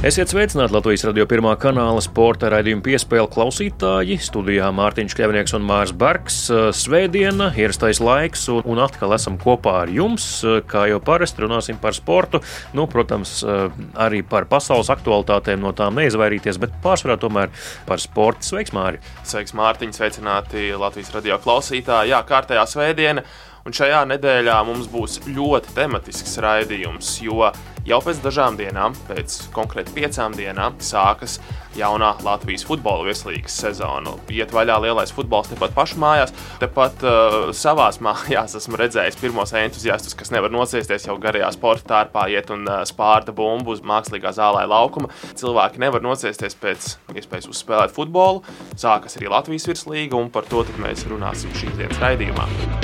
Esiet sveicināti Latvijas radio pirmā kanāla sporta raidījuma piespēle klausītāji. Studijā Mārtiņš Kļavnieks un Mārs Bergs. Svētdiena, ierastais laiks, un, un atkal esam kopā ar jums. Kā jau parasti runāsim par sportu, nu, protams, arī par pasaules aktualitātēm, no tām neizvairīties, bet pārsvarā tomēr par sportu. Sveiks, Māri! Sveiks, Mārtiņ! Sveicināti Latvijas radio klausītāji! Jā, kārtējā svētdiena! Un šajā nedēļā mums būs ļoti tematisks raidījums, jo jau pēc dažām dienām, pēc konkrēti piecām dienām, sākas jaunā Latvijas futbola virslīgas sezona. Iet vaļā lielais futbols tepat pašu mājās, tepat uh, savās mājās esmu redzējis pirmos entuziastus, kas nevar nociesties jau garajā sporta tārpā, iet un uh, spārta bumbu uz mākslīgā zālē laukuma. Cilvēki nevar nociesties pēc iespējas uzspēlēt futbolu. Sākas arī Latvijas virslīga, un par to mēs runāsim šīs dienas raidījumā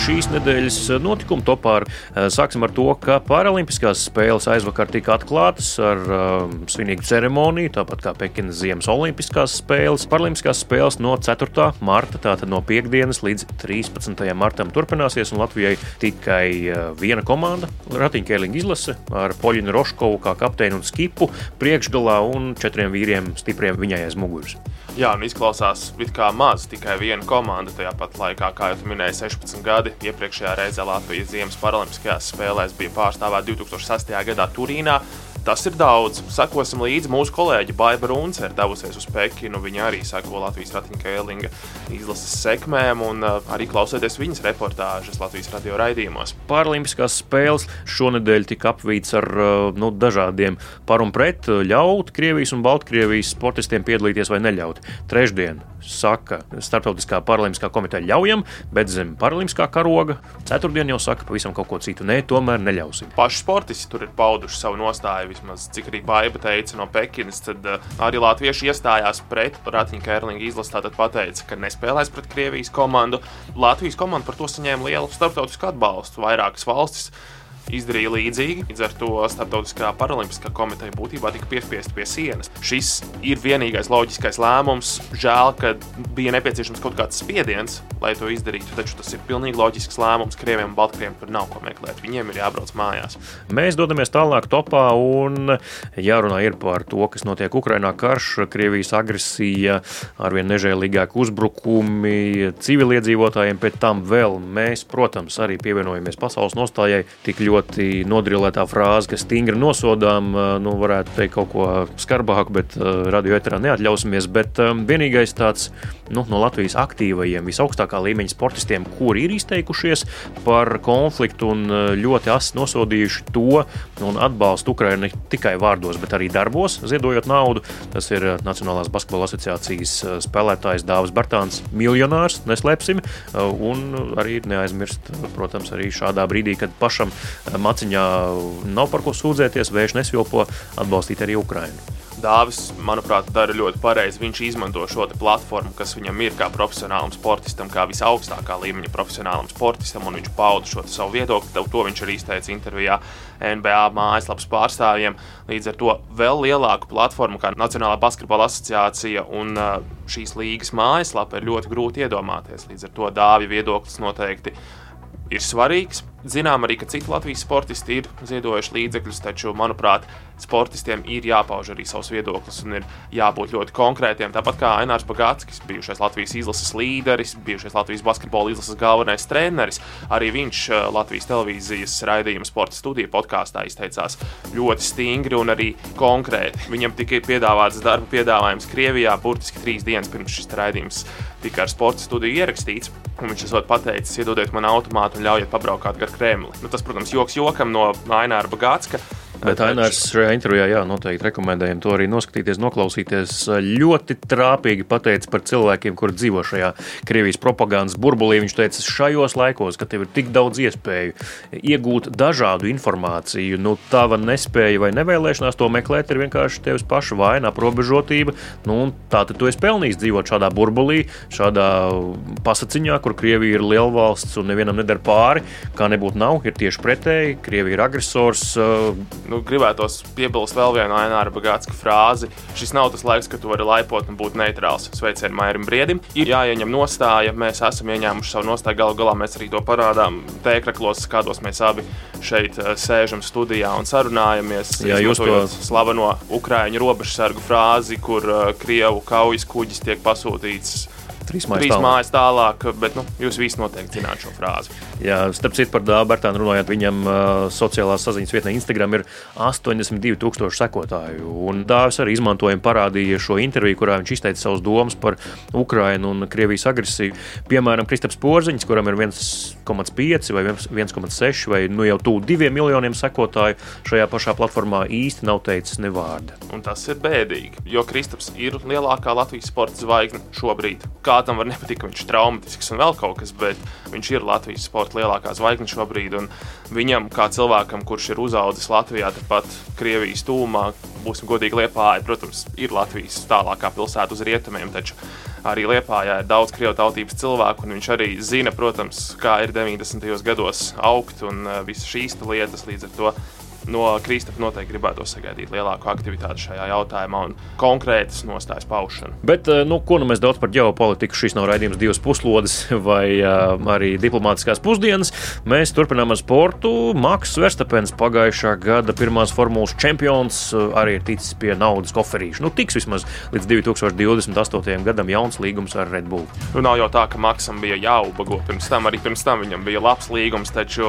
šīs nedēļas notikumu topā. Eh, sāksim ar to, ka Paralimpiskās spēles aizvakar tika atklātas ar um, svinīgu ceremoniju, tāpat kā Pekinas Ziemas Olimpiskās spēles. Paralimpiskās spēles no 4. marta, tātad no piekdienas līdz 13. martam turpināsies, un Latvijai tikai uh, viena komanda - ratiņķēliņa izlase ar Poļinu Roškovu kā kapteini un skipu priekšgalā un četriem vīriem stipriem viņai aiz muguras. Jā, un izklausās it kā maz, tikai viena komanda tajā pat laikā, kā jau minēja, 16 gadi. Iepriekšējā reizē Latvijas Ziemas Paralimpiskajās spēlēs bija pārstāvēta 2006. gadā Turīnā. Tas ir daudz. Sekosim līdzi. Mūsu kolēģi Baiba Runce ir devusies uz Pekinu. Viņa arī seko Latvijas ratiņkēlinga izlases sekmēm un uh, arī klausieties viņas reportāžas Latvijas radio raidījumos. Paralimpiskās spēles šonadēļ tika apvīts ar uh, nu, dažādiem par un pret, ļaut Krievijas un Baltkrievijas sportistiem piedalīties vai neļaut. Trešdien saka Startautiskā paralimpiskā komiteja ļaujam, bet zem paralimpiskā karoga ceturtdien jau saka pavisam kaut ko citu. Nē, tomēr neļausim. Paši sportisti tur ir pauduši savu nostāju vismaz cik arī Baiba teica no Pekinas, tad uh, arī latvieši iestājās pret Ratiņa Kērlinga izlasi. Tātad pateica, ka nespēlēs pret Krievijas komandu. Latvijas komanda par to saņēma lielu starptautisku atbalstu. Vairākas valstis izdarīja līdzīgi. Līdz ar to Startautiskā paralimpiskā komiteja būtībā tika piespiesta pie sienas. Šis ir vienīgais loģiskais lēmums. Žēl, ka bija nepieciešams kaut kāds spiediens, lai to izdarītu. Taču tas ir pilnīgi loģisks lēmums. Krieviem un Baltkrieviem tur nav ko meklēt. Viņiem ir jābrauc mājās. Mēs dodamies tālāk topā un jārunā ir par to, kas notiek Ukrainā. Karš, Krievijas agresija, arvien nežēlīgāk uzbrukumi civiliedzīvotājiem. Pēc tam vēl mēs, protams, arī pievienojamies pasaules nostājai tik ļoti ļoti nodrilētā frāze, ka stingri nosodām, nu, varētu teikt kaut ko skarbāku, bet radio eterā neatļausimies. Bet vienīgais tāds nu, no Latvijas aktīvajiem, visaugstākā līmeņa sportistiem, kuri ir izteikušies par konfliktu un ļoti asi nosodījuši to un atbalstu Ukraiņu ne tikai vārdos, bet arī darbos, ziedojot naudu. Tas ir Nacionālās basketbola asociācijas spēlētājs Dāvis Bartāns, miljonārs, neslēpsim, un arī neaizmirst, protams, arī šādā brīdī, kad pašam maciņā nav par ko sūdzēties, vējš nesvilpo, atbalstīt arī Ukrainu. Dāvis, manuprāt, dara ļoti pareizi. Viņš izmanto šo platformu, kas viņam ir kā profesionālam sportistam, kā visaugstākā līmeņa profesionālam sportistam, un viņš pauda šo savu viedokli. To viņš arī izteica intervijā NBA mājaslapas pārstāvjiem. Līdz ar to vēl lielāku platformu kā Nacionālā basketbola asociācija un uh, šīs līgas mājaslapa ir ļoti grūti iedomāties. Līdz ar to Dāvija viedoklis noteikti ir svarīgs. Zinām arī, ka citi Latvijas sportisti ir ziedojuši līdzekļus, taču, manuprāt, sportistiem ir jāpauž arī savs viedoklis un ir jābūt ļoti konkrētiem. Tāpat kā Ainārs Bagātskis, bijušais Latvijas izlases līderis, bijušais Latvijas basketbola izlases galvenais treneris, arī viņš eh, Latvijas televīzijas raidījuma sporta studiju podkāstā izteicās ļoti stingri un arī konkrēti. Viņam tika piedāvāts darba piedāvājums Krievijā burtiski trīs dienas pirms šis raidījums tika ar sporta studiju ierakstīts. Viņš esot pateicis, iedodiet man automātu un ļaujiet pabraukāt gar Kremli. Nu, tas, protams, joks jokam no Aināra Bagātska. Bet Ainārs šajā intervijā jā, noteikti rekomendējam to arī noskatīties, noklausīties. Ļoti trāpīgi pateicis par cilvēkiem, kuri dzīvo šajā Krievijas propagandas burbulī. Viņš teica, šajos laikos, kad tev ir tik daudz iespēju iegūt dažādu informāciju, nu, tava nespēja vai nevēlēšanās to meklēt ir vienkārši tevis paša vaina, aprobežotība. Nu, tā tad tu esi pelnījis dzīvot šādā burbulī, šādā pasaciņā, kur Krievija ir liela valsts un nevienam nedara pāri. Kā nebūtu nav, ir tieši pretēji. Krievija ir agresors nu, gribētos piebilst vēl vienu Aināra Bagātska frāzi. Šis nav tas laiks, kad tu vari laipot un būt neitrāls. Sveicienu Mairim Briedim. Ir jāieņem nostāja, mēs esam ieņēmuši savu nostāju. Galu galā mēs arī to parādām tēkraklos, kādos mēs abi šeit eh, sēžam studijā un sarunājamies. Jā, jūs to slaveno Ukrāņu robežsargu frāzi, kur uh, Krievu kaujas kuģis tiek pasūtīts Trīs mājas, Trīs tālāk. mājas tālāk, bet nu, jūs visi noteikti zināt šo frāzi. Jā, starp citu, par Dābertānu runājot, viņam uh, sociālās saziņas vietnē Instagram ir 82,000 sekotāju. Un Dāvis arī izmantojam parādīja šo interviju, kurā viņš izteica savus domas par Ukrainu un Krievijas agresiju. Piemēram, Kristaps Porziņš, kuram ir 1,5 vai 1,6 vai nu jau tuvu 2 miljoniem sekotāju šajā pašā platformā īsti nav teicis ne vārda. Un tas ir bēdīgi, jo Kristaps ir lielākā Latvijas sporta zvaigzne šobrīd. Kā kādam var nepatikt, ka viņš ir traumatisks un vēl kaut kas, bet viņš ir Latvijas sporta lielākā zvaigzne šobrīd. Viņam, kā cilvēkam, kurš ir uzaugusi Latvijā, tepat Krievijas tūmā, būsim godīgi, Liepāja, protams, ir Latvijas tālākā pilsēta uz rietumiem. Taču arī Liepājā ir daudz krievu tautības cilvēku, un viņš arī zina, protams, kā ir 90. gados augt un uh, visas šīs lietas līdz ar to no Kristapa noteikti gribētu sagaidīt lielāku aktivitāti šajā jautājumā un konkrētas nostājas paušanu. Bet, eh, nu, ko nu mēs daudz par ģeopolitiku, šis nav raidījums divas puslodes vai uh, arī diplomātiskās pusdienas. Mēs turpinām ar sportu. Maks Verstapens pagājušā gada pirmās formulas čempions uh, arī ir ticis pie naudas koferīša. Nu, tiks vismaz līdz 2028. gadam jauns līgums ar Red Bull. Nu, nav jau tā, ka Maksam bija jāubago pirms tam, arī pirms tam viņam bija labs līgums, taču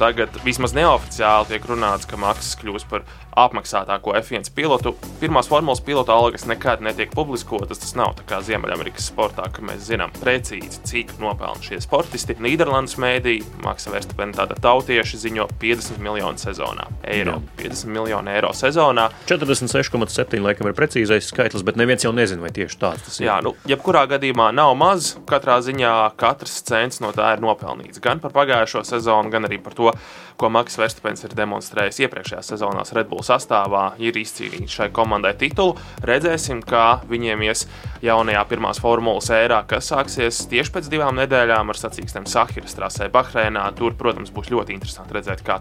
tagad vismaz neoficiāli tiek runāts, ka maksas kļūs par apmaksātāko F1 pilotu. Pirmās formulas pilota algas nekad netiek publiskotas. Tas nav tā kā Ziemeļamerikas sportā, ka mēs zinām precīzi, cik nopelna šie sportisti. Nīderlandes mēdī Maksa Verstapena tāda tautieši ziņo 50 miljonu sezonā. Eiro. Jā. 50 miljonu eiro sezonā. 46,7 laikam ir precīzais skaitlis, bet neviens jau nezina, vai tieši tāds tas ir. Jā, nu, jebkurā gadījumā nav maz. Katrā ziņā katrs cents no tā ir nopelnīts. Gan par pagājušo sezonu, gan arī par to, ko Maks Verstapens ir demonstrējis iepriekšējās sezonās Red Bull sastāvā, ir izcīnījis šai komandai titulu. Redzēsim, kā viņiem ies jaunajā pirmās formulas ērā, kas sāksies tieši pēc divām nedēļām ar sacīkstiem Sahiras trasē Bahreinā. Tur, protams, būs ļoti interesanti redzēt, kā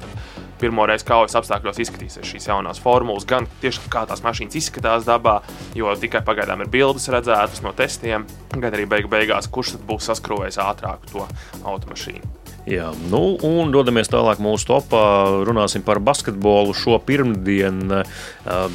pirmo reizi kaujas apstākļos izskatīsies šīs jaunās formulas, gan tieši kā tās mašīnas izskatās dabā, jo tikai pagaidām ir bildes redzētas no testiem, gan arī beigu beigās, kurš tad būs saskrūvējis ātrāk to automašīnu. Jā, nu, un dodamies tālāk mūsu topā. Runāsim par basketbolu. Šo pirmdienu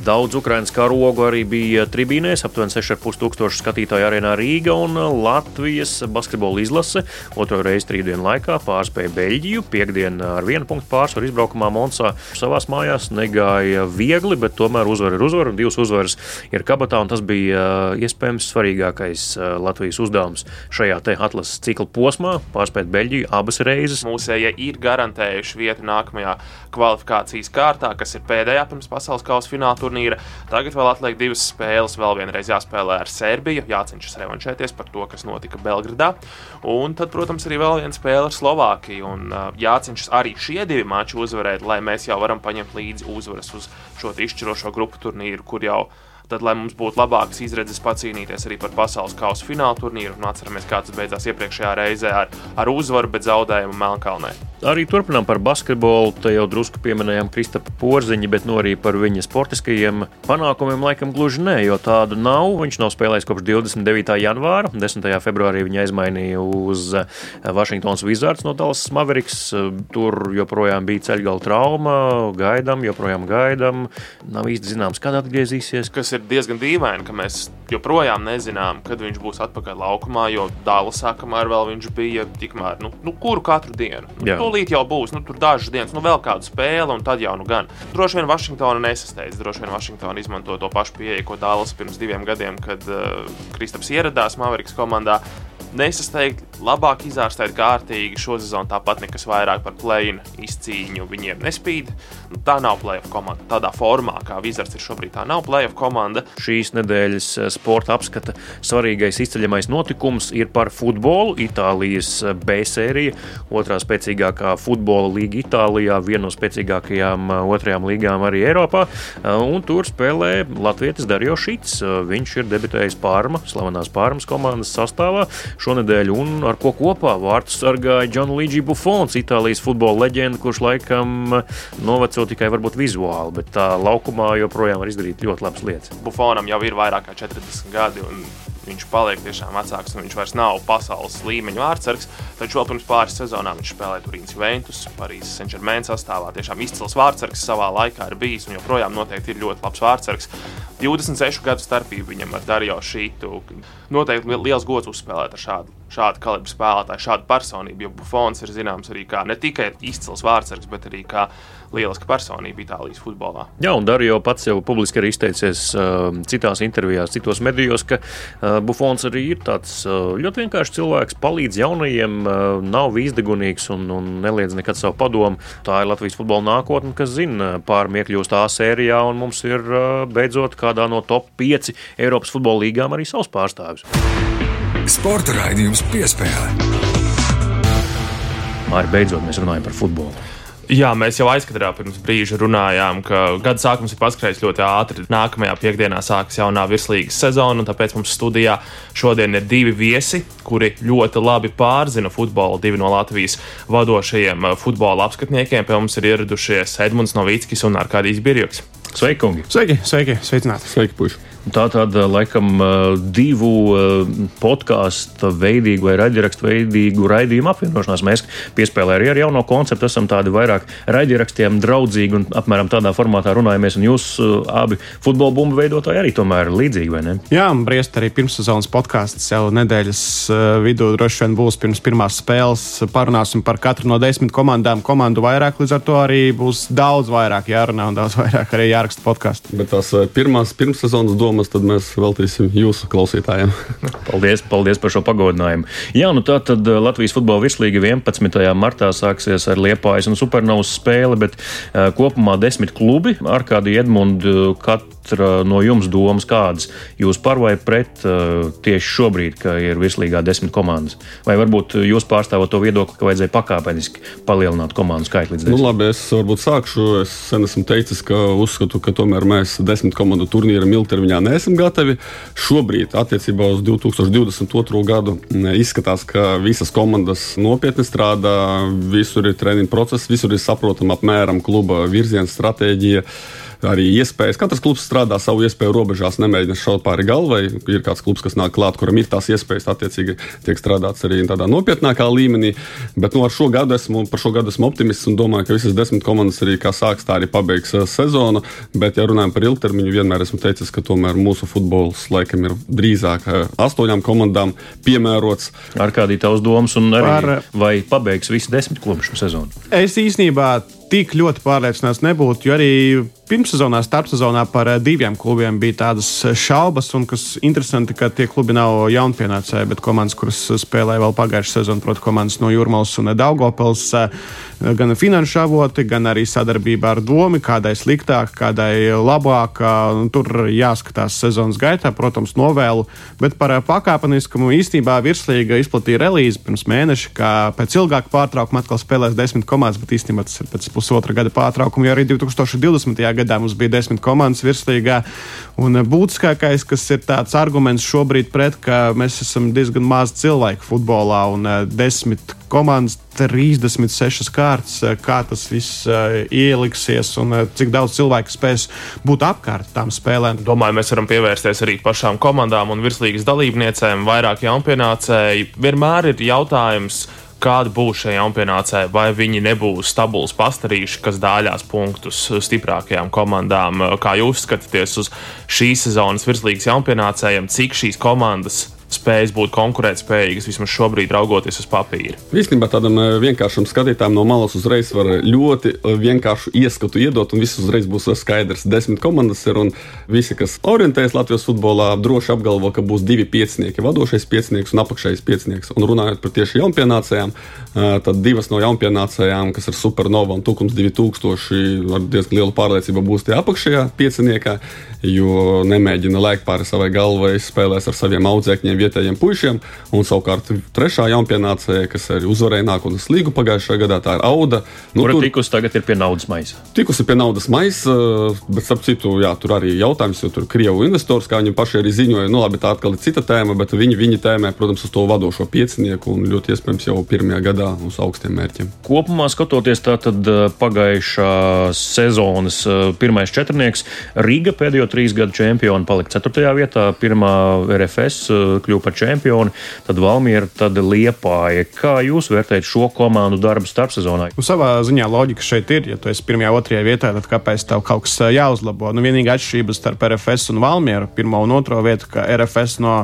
daudz Ukraiņas karogu arī bija tribīnēs. Aptuveni 6,5 tūkstoši skatītāju arēnā Rīga un Latvijas basketbola izlase. Otro reizi trījus laikā pārspēja Beļģiju. Piektdienā ar vienu punktu pārsvaru izbraukumā Monsā savās mājās negāja viegli, bet tomēr uzvara ir uzvara. Divas uzvaras ir kabatā, un tas bija iespējams svarīgākais Latvijas uzdevums šajā atlases cikla posmā - pārspēt Beļģiju abas reizes reizes. Mūsējie ir garantējuši vietu nākamajā kvalifikācijas kārtā, kas ir pēdējā pirms pasaules kausa fināla turnīra. Tagad vēl atliek divas spēles, vēl vienreiz jāspēlē ar Serbiju, jācenšas revanšēties par to, kas notika Belgradā. Un tad, protams, arī vēl viena spēle ar Slovākiju. Un uh, jācenšas arī šie divi mači uzvarēt, lai mēs jau varam paņemt līdzi uzvaras uz šo izšķirošo grupu turnīru, kur jau ir tad, lai mums būtu labākas izredzes pacīnīties arī par pasaules kausa fināla turnīru, un atceramies, kā tas beidzās iepriekšējā reizē ar, ar uzvaru, bet zaudējumu Melnkalnē. Arī turpinām par basketbolu. Te jau drusku pieminējām Kristapa Porziņu, bet no nu arī par viņa sportiskajiem panākumiem laikam gluži nē, jo tādu nav. Viņš nav spēlējis kopš 29. janvāra. 10. februārī viņa aizmainīja uz Washingtonas Wizards no Dallas Mavericks. Tur joprojām bija ceļgala trauma, gaidām, joprojām gaidām. Nav īsti zināms, kad atgriezīsies. Kas ir diezgan dīvaini, ka mēs joprojām nezinām, kad viņš būs atpakaļ laukumā, jo Dallasā, kamēr vēl viņš bija, tikmēr, nu, nu kuru katru dienu. Nu, tūlīt jau būs, nu, tur dažas dienas, nu, vēl kāda spēle, un tad jau nu gan. Droši vien Vašingtona nesasteidz, droši vien Vašingtona izmanto to pašu pieeju, ko Dallas pirms diviem gadiem, kad uh, Kristaps ieradās Mavericks komandā nesasteigt labāk izārstēt kārtīgi. Šo sezonu tāpat nekas vairāk par plēnu izcīņu viņiem nespīd. Nu, tā nav playoff komanda. Tādā formā, kā Vizards ir šobrīd, tā nav playoff komanda. Šīs nedēļas eh, sporta apskata svarīgais izceļamais notikums ir par futbolu. Itālijas eh, B sērija, otrā spēcīgākā futbola līga Itālijā, viena no spēcīgākajām eh, otrajām līgām arī Eiropā. Un tur spēlē Latvijas Darjo Šits. Viņš ir debitējis Pārma, slavenās Pārmas komandas sastāvā šonadēļ, un ar ko kopā vārtu sargāja Gianluigi Buffons, Itālijas futbola leģenda, kurš laikam noveco tikai varbūt vizuāli, bet tā laukumā joprojām var izdarīt ļoti labas lietas. Bufonam jau ir vairāk kā 40 gadi. Viņš paliek tiešām vecāks, un viņš vairs nav pasaules līmeņa vārdsargs. Taču vēl pirms pāris sezonām viņš spēlēja Turīnas Juventus, Parīzes Saint-Germain sastāvā. Tiešām izcils vārdsargs savā laikā ir bijis, un joprojām noteikti ir ļoti labs vārdsargs. 26 gadu starpība viņam ar Darjo Šītu. Noteikti liels gods uzspēlēt ar šādu šādu kalibru spēlētāju, šādu personību. Jo Buffons ir zināms arī kā ne tikai izcils vārdsargs, bet arī kā lieliska personība Itālijas futbolā. Jā, un Darīja pats jau publiski arī izteicies uh, citās intervijās, citos medijos, ka uh, Buffons arī ir tāds uh, ļoti vienkāršs cilvēks, palīdz jaunajiem, uh, nav vīzdegunīgs un, un neliedz nekad savu padomu. Tā ir Latvijas futbola nākotne, kas zina, pārmiem iekļūst tā sērijā, un mums ir uh, beidzot kādā no top 5 Eiropas futbola līgām arī savs pārstāvis. Sporta raidījums piespēlē. Māri, beidzot mēs runājam par futbolu. Jā, mēs jau aizkadrā pirms brīža runājām, ka gada sākums ir paskrējis ļoti ātri. Nākamajā piekdienā sāksies jaunā virslīgas sezona, un tāpēc mums studijā šodien ir divi viesi, kuri ļoti labi pārzina futbolu. Divi no Latvijas vadošajiem uh, futbola apskatniekiem pie mums ir ieradušies Edmunds Novickis un Arkādijs Birjoks. Sveiki, kungi! Sveiki, sveiki, sveicināti! Sveiki, puiši! Tā tāda laikam divu podkāstu veidīgu vai raidierakstu veidīgu raidījumu apvienošanās. Mēs piespēlējām arī ar jauno konceptu, esam tādi vairāk raidierakstiem draudzīgi un apmēram tādā formātā runājamies. Un jūs abi futbola bumbu veidotāji arī tomēr ir līdzīgi, vai ne? Jā, un briest arī pirmssezonas podkāsts jau nedēļas vidū droši vien būs pirms pirmās spēles. Parunāsim par katru no desmit komandām, komandu vairāk, līdz ar to arī būs daudz vairāk jārunā un daudz vairāk arī jāraksta podkāstu. Bet tās pirmās pirmssezonas domas domas, tad mēs veltīsim jūsu klausītājiem. paldies, paldies par šo pagodinājumu. Jā, nu tā tad eh, Latvijas futbola virslīga 11. martā sāksies ar Liepājas un Supernovas spēli, bet uh, kopumā desmit klubi ar kādu Edmundu katra no jums domas kādas. Jūs par vai pret uh, tieši šobrīd, ka ir virslīgā desmit komandas? Vai varbūt jūs pārstāvot to viedokli, ka vajadzēja pakāpeniski palielināt komandu skaitu līdz desmit? Nu, labi, es varbūt sākšu. Es sen esmu teicis, ka uzskatu, ka tomēr mēs desmit komandu turnīram ilgtermiņā neesam gatavi. Šobrīd, attiecībā uz 2022. gadu, izskatās, ka visas komandas nopietni strādā, visur ir treniņu process, visur ir saprotama apmēram kluba virziena stratēģija arī iespējas. Katrs klubs strādā savu iespēju robežās, nemēģina šaut pāri galvai. Ir kāds klubs, kas nāk klāt, kuram ir tās iespējas, attiecīgi tiek strādāts arī tādā nopietnākā līmenī. Bet nu, ar šo gadu esmu, par šo gadu esmu optimists un domāju, ka visas desmit komandas arī kā sāks, tā arī pabeigs uh, sezonu. Bet, ja runājam par ilgtermiņu, vienmēr esmu teicis, ka tomēr mūsu futbols laikam ir drīzāk uh, astoņām komandām piemērots. Ar kādī tavs domas un arī par... vai pabeigs visi desmit klubu šo sezonu? Es īstenībā tik ļoti pārliecināts nebūtu, jo arī pirmssezonā, starpsezonā par eh, diviem klubiem bija tādas eh, šaubas, un kas interesanti, ka tie klubi nav jaunpienācēji, bet komandas, kuras spēlēja vēl pagājušā sezonā, proti, komandas no Jurmālas un Daugopils, eh, gan finanšu avoti, gan arī sadarbība ar domu, kādai sliktāk, kādai labāk. Tur jāskatās sezonas gaitā, protams, novēlu, bet par pakāpeniskumu īstenībā virslīga izplatīja relīzi pirms mēneša, ka pēc ilgāka pārtraukuma atkal spēlēs desmit komandas, bet īstenībā tas ir pēc pusotra gada pārtraukuma, jo arī 2020. gadā mums bija desmit komandas virslīgā. Un būtiskākais, kas ir tāds arguments šobrīd pret, ka mēs esam diezgan maz cilvēku futbolā un eh, desmit komandas 36 kārtas, eh, kā tas viss ieliksies un cik daudz cilvēku spēs būt apkārt tām spēlēm. Domāju, mēs varam pievērsties arī pašām komandām un virslīgas dalībniecēm, vairāk jaunpienācēji. Vienmēr ir jautājums, kāda būs šie jaunpienācēji, vai viņi nebūs stabils pastarīši, kas dāļās punktus stiprākajām komandām. Kā jūs skatāties uz šīs sezonas virslīgas jaunpienācējiem, cik šīs komandas spējas būt konkurētspējīgas vismaz šobrīd, raugoties uz papīra. Īstenībā tādam eh, vienkāršam skatītājam no malas uzreiz var ļoti eh, vienkāršu ieskatu iedot, un viss uzreiz būs skaidrs. Desmit komandas ir, un visi, kas orientējas Latvijas futbolā, droši apgalvo, ka būs divi piecinieki, vadošais piecinieks un apakšējais piecinieks. Un runājot par tieši jaunpienācējām, tad divas no jaunpienācējām, kas ir Supernova un Tukums 2000, ar diezgan lielu pārliecību būs tie apakšējā pieciniekā, jo nemēģina lēkt pāri savai galvai, spēlēs ar saviem audzēkņiem, vietējiem puišiem. Un savukārt trešā jaunpienācēja, kas arī uzvarēja nākotnes līgu pagājušajā gadā, tā ir Auda. Nu, Kura tur, tikusi tagad ir pie naudas maisa? Tikusi pie naudas maisa, bet starp citu, jā, tur arī jautājums, jo tur Krievu investors, kā viņi paši arī ziņoja, nu labi, tā atkal ir cita tēma, bet viņi, viņi tēmē, protams, uz to vadošo piecinieku un ļoti iespējams jau pirmajā gadā uz augstiem mērķiem. Kopumā skatoties tātad pagājušā sezonas pirmais četrnieks Riga pēdējo trīs gadu čempioni palika 4. vietā, pirmā RFS kļuva par čempioni, tad Valmiera, tad Liepāja. Kā jūs vērtējat šo komandu darbu starpsezonā? Nu, savā ziņā loģika šeit ir, ja tu esi pirmajā, otrajā vietā, tad kāpēc tev kaut kas jāuzlabo? Nu, vienīgā atšķirība starp RFS un Valmieru, pirmo un otro vietu, ka RFS no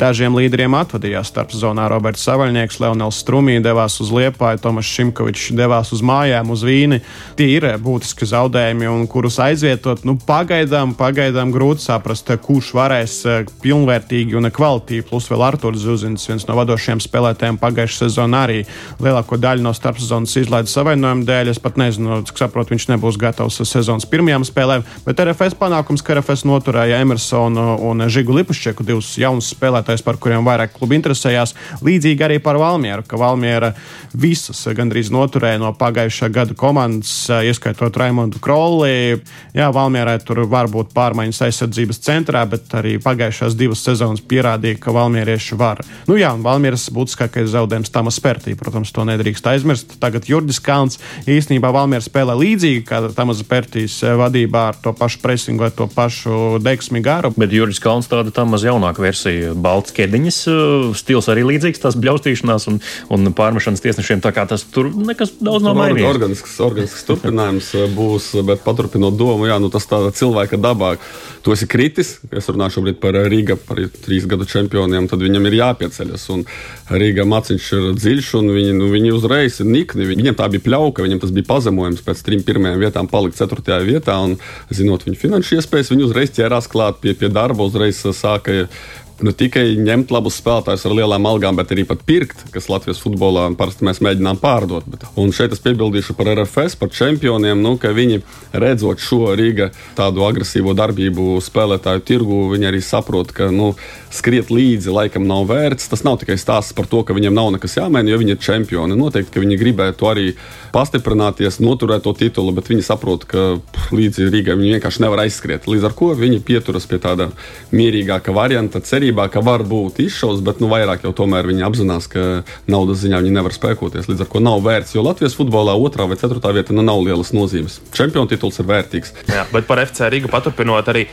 dažiem līderiem atvadījās starpsezonā. Roberts Savaļnieks, Leonels Strumī devās uz Liepāju, Tomas Šimkovičs devās uz mājām, uz Vīni. Tie ir būtiski zaudējumi, un kurus aizvietot, nu, pagaidām, pagaidām grūti saprast, kurš varēs pilnvērtīgi un kvalitīvi. Plus vēl Arthurs Zuzins, viens no vadošajiem spēlētājiem pagājušajā sezonā, arī lielāko daļu no starpsezonas izlaida savainojuma dēļ. Es pat nezinu, cik saprotu, viņš nebūs gatavs sezonas pirmajām spēlēm. Bet RFS panākums, ka RFS noturēja Emersonu un Žigu Lipušķeku, divus jaunus spēlētājus, par kuriem vairāk klubi interesējās. Līdzīgi arī par Valmieru, ka Valmiera visas gandrīz noturēja no pagājušā gada komandas, ieskaitot Raimondu Krolli. Jā, Valmierai tur var būt pārmaiņas aizsardzības centrā, bet arī pagājušās divas sezonas pierādīja, ka valmierieši var. Nu jā, un valmieras būtiskākais zaudējums Tamas Pērtī, protams, to nedrīkst aizmirst. Tagad Jurģis Kalns īstenībā valmieras spēlē līdzīgi kā Tamas Pērtīs vadībā ar to pašu presingu, ar to pašu deksmi garu. Bet Jurģis Kalns tāda tā maz jaunāka versija, balts ķēdiņas uh, stils arī līdzīgs, tās bļaustīšanās un, un pārmešanas tiesnešiem, tā kā tas tur nekas daudz nav mainījies. Organisks, organisks turpinājums uh, būs, bet paturpinot domu, jā, nu tas tā cilvēka dabā, tu esi kritis. Es runāju šobrīd par Rīgā, par trīs gadu čempioniem, tad viņam ir jāpieceļas. Un Rīgā maciņš ir dziļš, un viņi, nu, viņi uzreiz ir nikni. Viņiem tā bija pļauka, viņiem tas bija pazemojums pēc trim pirmajām vietām, palikt ceturtajā vietā. Un, zinot viņu finanšu iespējas, viņi uzreiz ķērās klāt pie, pie darba, uzreiz sāka ne tikai ņemt labus spēlētājus ar lielām algām, bet arī pirkt, kas Latvijas futbolā parasti mēs mēģinām pārdot. Bet, un šeit es piebildīšu par RFS, par čempioniem, nu, ka viņi redzot šo Rīga tādu agresīvo darbību spēlētāju tirgu, viņi arī saprot, ka nu, skriet līdzi laikam nav vērts. Tas nav tikai stāsts par to, ka viņiem nav nekas jāmaina, jo viņi ir čempioni. Noteikti, ka viņi gribētu arī pastiprināties, noturēt to titulu, bet viņi saprot, ka pff, līdzi Rīgai viņi vienkārši nevar aizskriet. Līdz ar to viņi pieturas pie tāda mierīgāka varianta, cerībā, ka var būt izšaus, bet nu, vairāk jau tomēr viņi apzinās, ka naudas ziņā viņi nevar spēkoties. Līdz ar to nav vērts, jo Latvijas futbolā otrā vai ceturtā vieta nu, nav lielas nozīmes. Čempionu tituls ir vērtīgs. Jā, bet par FC Rīgu paturpinot arī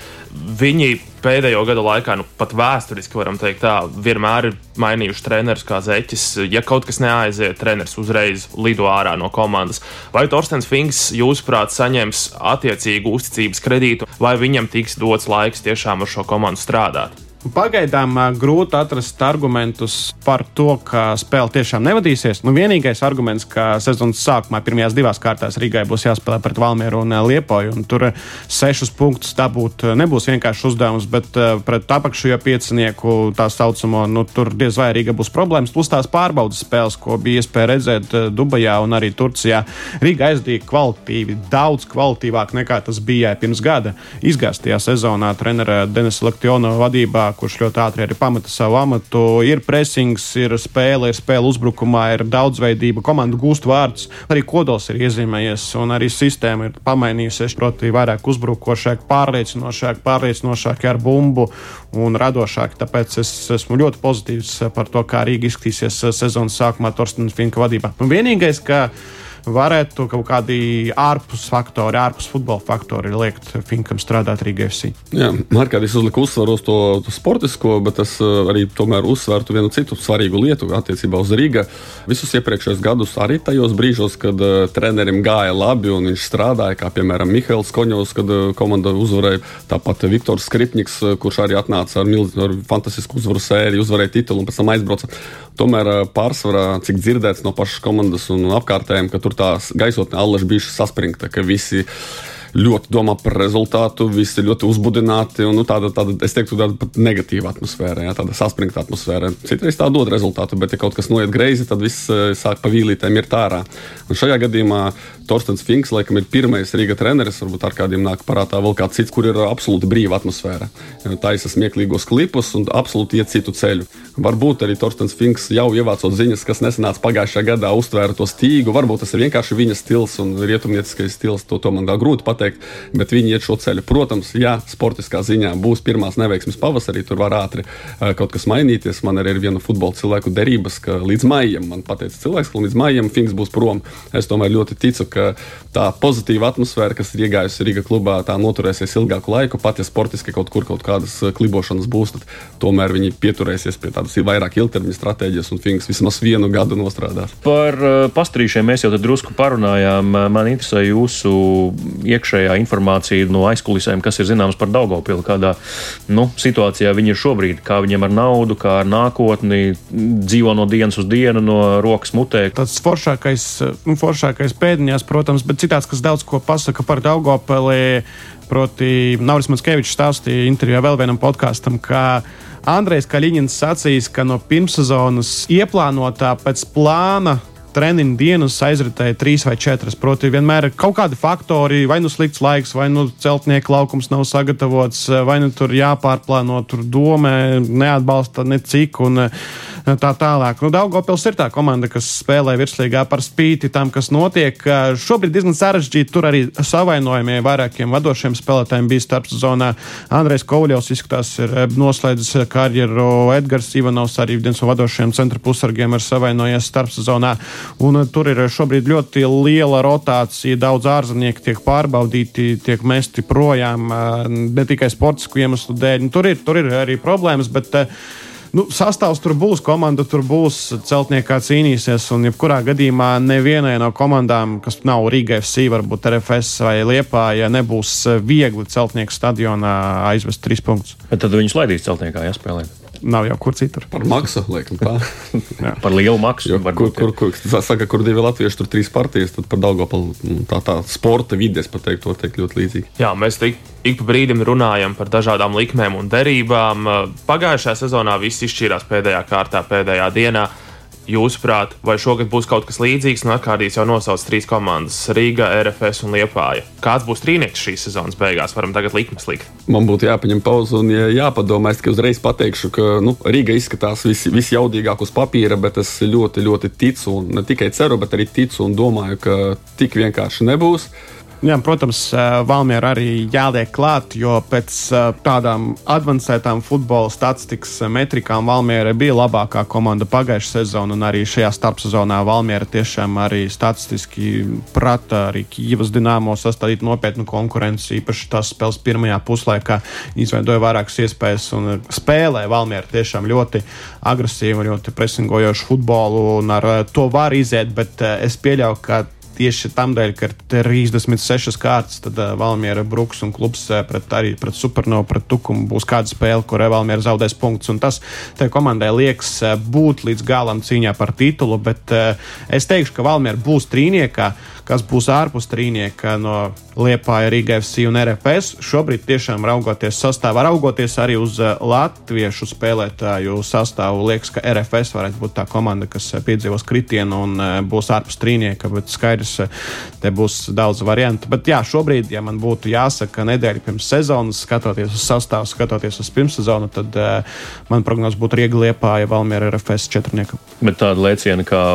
viņi pēdējo gadu laikā, nu, pat vēsturiski varam teikt, tā, vienmēr ir mainījuši trenerus kā zeķis. Ja kaut kas neaiziet, treneris uzreiz lido ārā no komandas. Vai Torstens Finks, jūsuprāt, saņems attiecīgu uzticības kredītu, vai viņam tiks dots laiks tiešām ar šo komandu strādāt? Pagaidām grūti atrast argumentus par to, ka spēle tiešām nevadīsies. Nu, vienīgais arguments, ka sezonas sākumā pirmajās divās kārtās Rīgai būs jāspēlē pret Valmieru un Liepoju, un tur sešus punktus dabūt nebūs vienkārši uzdevums, bet pret apakšējo piecinieku tā saucamo, nu, tur diez vai Rīga būs problēmas. Plus tās pārbaudas spēles, ko bija iespēja redzēt Dubajā un arī Turcijā. Rīga aizdīja kvalitīvi, daudz kvalitīvāk nekā tas bija pirms gada. Izgāztajā sezonā trenera Denisa Laktiona vadībā kurš ļoti ātri arī pameta savu amatu. Ir pressings, ir spēle, ir spēle uzbrukumā, ir daudzveidība, komanda gūst vārdus. Arī kodols ir iezīmējies, un arī sistēma ir pamainījusies. Proti, vairāk uzbrukošāk, pārliecinošāk, pārliecinošāk ar bumbu un radošāk. Tāpēc es esmu ļoti pozitīvs par to, kā Rīga izskatīsies sezonas sākumā Torstenas Finka vadībā. Un vienīgais, ka varētu kaut kādi ārpus faktori, ārpus futbola faktori liekt Finkam strādāt Rīgā FC. Jā, Markādis uzlika uzsvaru uz to, to sportisko, bet es arī tomēr uzsvērtu vienu citu svarīgu lietu attiecībā uz Rīgā. Visus iepriekšējos gadus arī tajos brīžos, kad uh, trenerim gāja labi un viņš strādāja, kā piemēram Mihails Koņovs, kad uh, komanda uzvarēja. Tāpat Viktors Skripņiks, kurš arī atnāca ar, milz, ar fantastisku uzvaru sēriju, uzvarēja titulu un pēc tam aizbrauca. Tomēr pārsvarā, cik dzirdēts no pašas komandas un apkārtējiem, ka tur tās gaisotne allaži bijuši saspringta, ka visi ļoti domā par rezultātu, visi ļoti uzbudināti. Un, nu, tāda, tāda, es teiktu, tāda pat negatīva atmosfēra, jā, tāda saspringta atmosfēra. Citreiz tā dod rezultātu, bet, ja kaut kas noiet greizi, tad viss uh, sāk pa vīlītēm ir tārā. Un šajā gadījumā Torstens Finks, laikam, ir pirmais Rīga treneris, varbūt ar kādiem nāk parātā vēl kāds cits, kur ir absolūti brīva atmosfēra. Taisa smieklīgos klipus un absolūti iet citu ceļu. Varbūt arī Torstens Finks jau ievācot ziņas, kas nesenāca pagājušajā gadā, uztvēra to stīgu. Varbūt tas ir vienkārši viņa stils un rietumnieciskais stils, to, to man vēl grūti pateikt, bet viņi iet šo ceļu. Protams, ja sportiskā ziņā būs pirmās neveiksmes pavasarī, tur var ātri uh, kaut kas mainīties. Man arī ir viena futbola cilvēku derības, ka līdz maijam, man pateica cilvēks, ka līdz maijam Finks būs prom. Es tomēr ļoti ticu, ka ka tā pozitīva atmosfēra, kas ir iegājusi Riga klubā, tā noturēsies ilgāku laiku. Pat ja sportiski kaut kur kaut kādas eh, klibošanas būs, tad tomēr viņi pieturēsies pie tādas vairāk ilgtermiņa stratēģijas un Finks vismaz vienu gadu nostrādās. Par uh, pastrīšiem mēs jau drusku parunājām. Man interesē jūsu iekšējā informācija no aizkulisēm, kas ir zināms par Daugopilu, kādā nu, situācijā viņi ir šobrīd, kā viņiem ar naudu, kā ar nākotni, dzīvo no dienas uz dienu, no rokas mutē. Tas foršākais, nu, foršākais pēdiņās, protams, bet citāds, kas daudz ko pasaka par Daugopeli. Proti, Nauris Manskevičs stāstīja intervijā vēl vienam podkāstam, ka Andrejs Kaļiņins sacīs, ka no pirmssezonas ieplānotā pēc plāna treniņu dienas aizritēja trīs vai četras. Proti, vienmēr ir kaut kādi faktori, vai nu slikts laiks, vai nu celtnieku laukums nav sagatavots, vai nu tur jāpārplāno, tur domē, neatbalsta ne cik. Un, tā tālāk. Nu, Daugopils ir tā komanda, kas spēlē virslīgā par spīti tam, kas notiek. Šobrīd diezgan sarežģīti tur arī savainojumie vairākiem vadošiem spēlētājiem bija starpsezonā. Andrejs Kovļovs izskatās ir noslēdzis karjeru, Edgars Ivanovs arī viens no vadošajiem centra pusargiem ir savainojies starpsezonā. Un eh, tur ir šobrīd ļoti liela rotācija, daudz ārzemnieku tiek pārbaudīti, tiek mesti projām ne tikai sportisku iemeslu dēļ. Nu, tur, ir, tur ir arī problēmas, bet nu, sastāvs tur būs, komanda tur būs, celtniekā cīnīsies. Un, jebkurā gadījumā, nevienai no komandām, kas nav Rīga FC, varbūt RFS vai Liepā, ja nebūs viegli celtnieku stadionā aizvest trīs punktus. Bet tad viņus laidīs celtniekā, ja spēlēt nav jau kur citur. Par maksu, laikam, tā. par lielu maksu. Jo, kur, kur, kur, saka, kur divi latvieši, tur trīs partijas, tad par Daugopelu nu, tā, tā sporta vides, pateikt, to teikt ļoti līdzīgi. Jā, mēs tik, ik pa brīdim runājam par dažādām likmēm un derībām. Pagājušajā sezonā viss izšķīrās pēdējā kārtā, pēdējā dienā. Jūsuprāt, vai šogad būs kaut kas līdzīgs? Nu, Kārtīs jau nosauc trīs komandas - Rīga, RFS un Liepāja. Kāds būs trīnieks šīs sezonas beigās? Varam tagad likmes likt. Man būtu jāpaņem pauze un jāpadomā. Es tikai uzreiz pateikšu, ka nu, Rīga izskatās vis, visjaudīgāk uz papīra, bet es ļoti, ļoti ticu un ne tikai ceru, bet arī ticu un domāju, ka tik vienkārši nebūs. Jā, protams, Valmiera arī jāliek klāt, jo pēc tādām avansētām futbola statistikas metrikām Valmiera bija labākā komanda pagājušā sezonā, un arī šajā starpsezonā Valmiera tiešām arī statistiski prata arī Kīvas dināmo sastādīt nopietnu konkurenci, īpaši tās spēles pirmajā puslaikā izveidoja vairākas iespējas un spēlē Valmiera tiešām ļoti agresīvu, ļoti presingojošu futbolu, un ar to var iziet, bet es pieļauju, ka tieši tam dēļ, ka ir 36 kārtas, tad uh, Valmiera bruks un klubs uh, pret, arī pret Supernovu, pret Tukumu būs kāda spēle, kur Valmiera zaudēs punktus. Un tas tai komandai liekas uh, būt līdz galam cīņā par titulu, bet uh, es teikšu, ka Valmiera būs trīniekā. Uh, kas būs ārpus trīnieka no Liepāja, Rīga FC un RFS. Šobrīd tiešām raugoties sastāvā, raugoties arī uz eh, latviešu spēlētāju sastāvu, liekas, ka RFS varētu būt tā komanda, kas eh, piedzīvos kritienu un eh, būs ārpus trīnieka, bet skaidrs, te būs daudz variantu. Bet jā, šobrīd, ja man būtu jāsaka nedēļa pirms sezonas, skatoties uz sastāvu, skatoties uz pirmssezonu, tad man prognozes būtu Riega Liepāja, Valmiera, RFS četrnieka. Bet tāda lēciena kā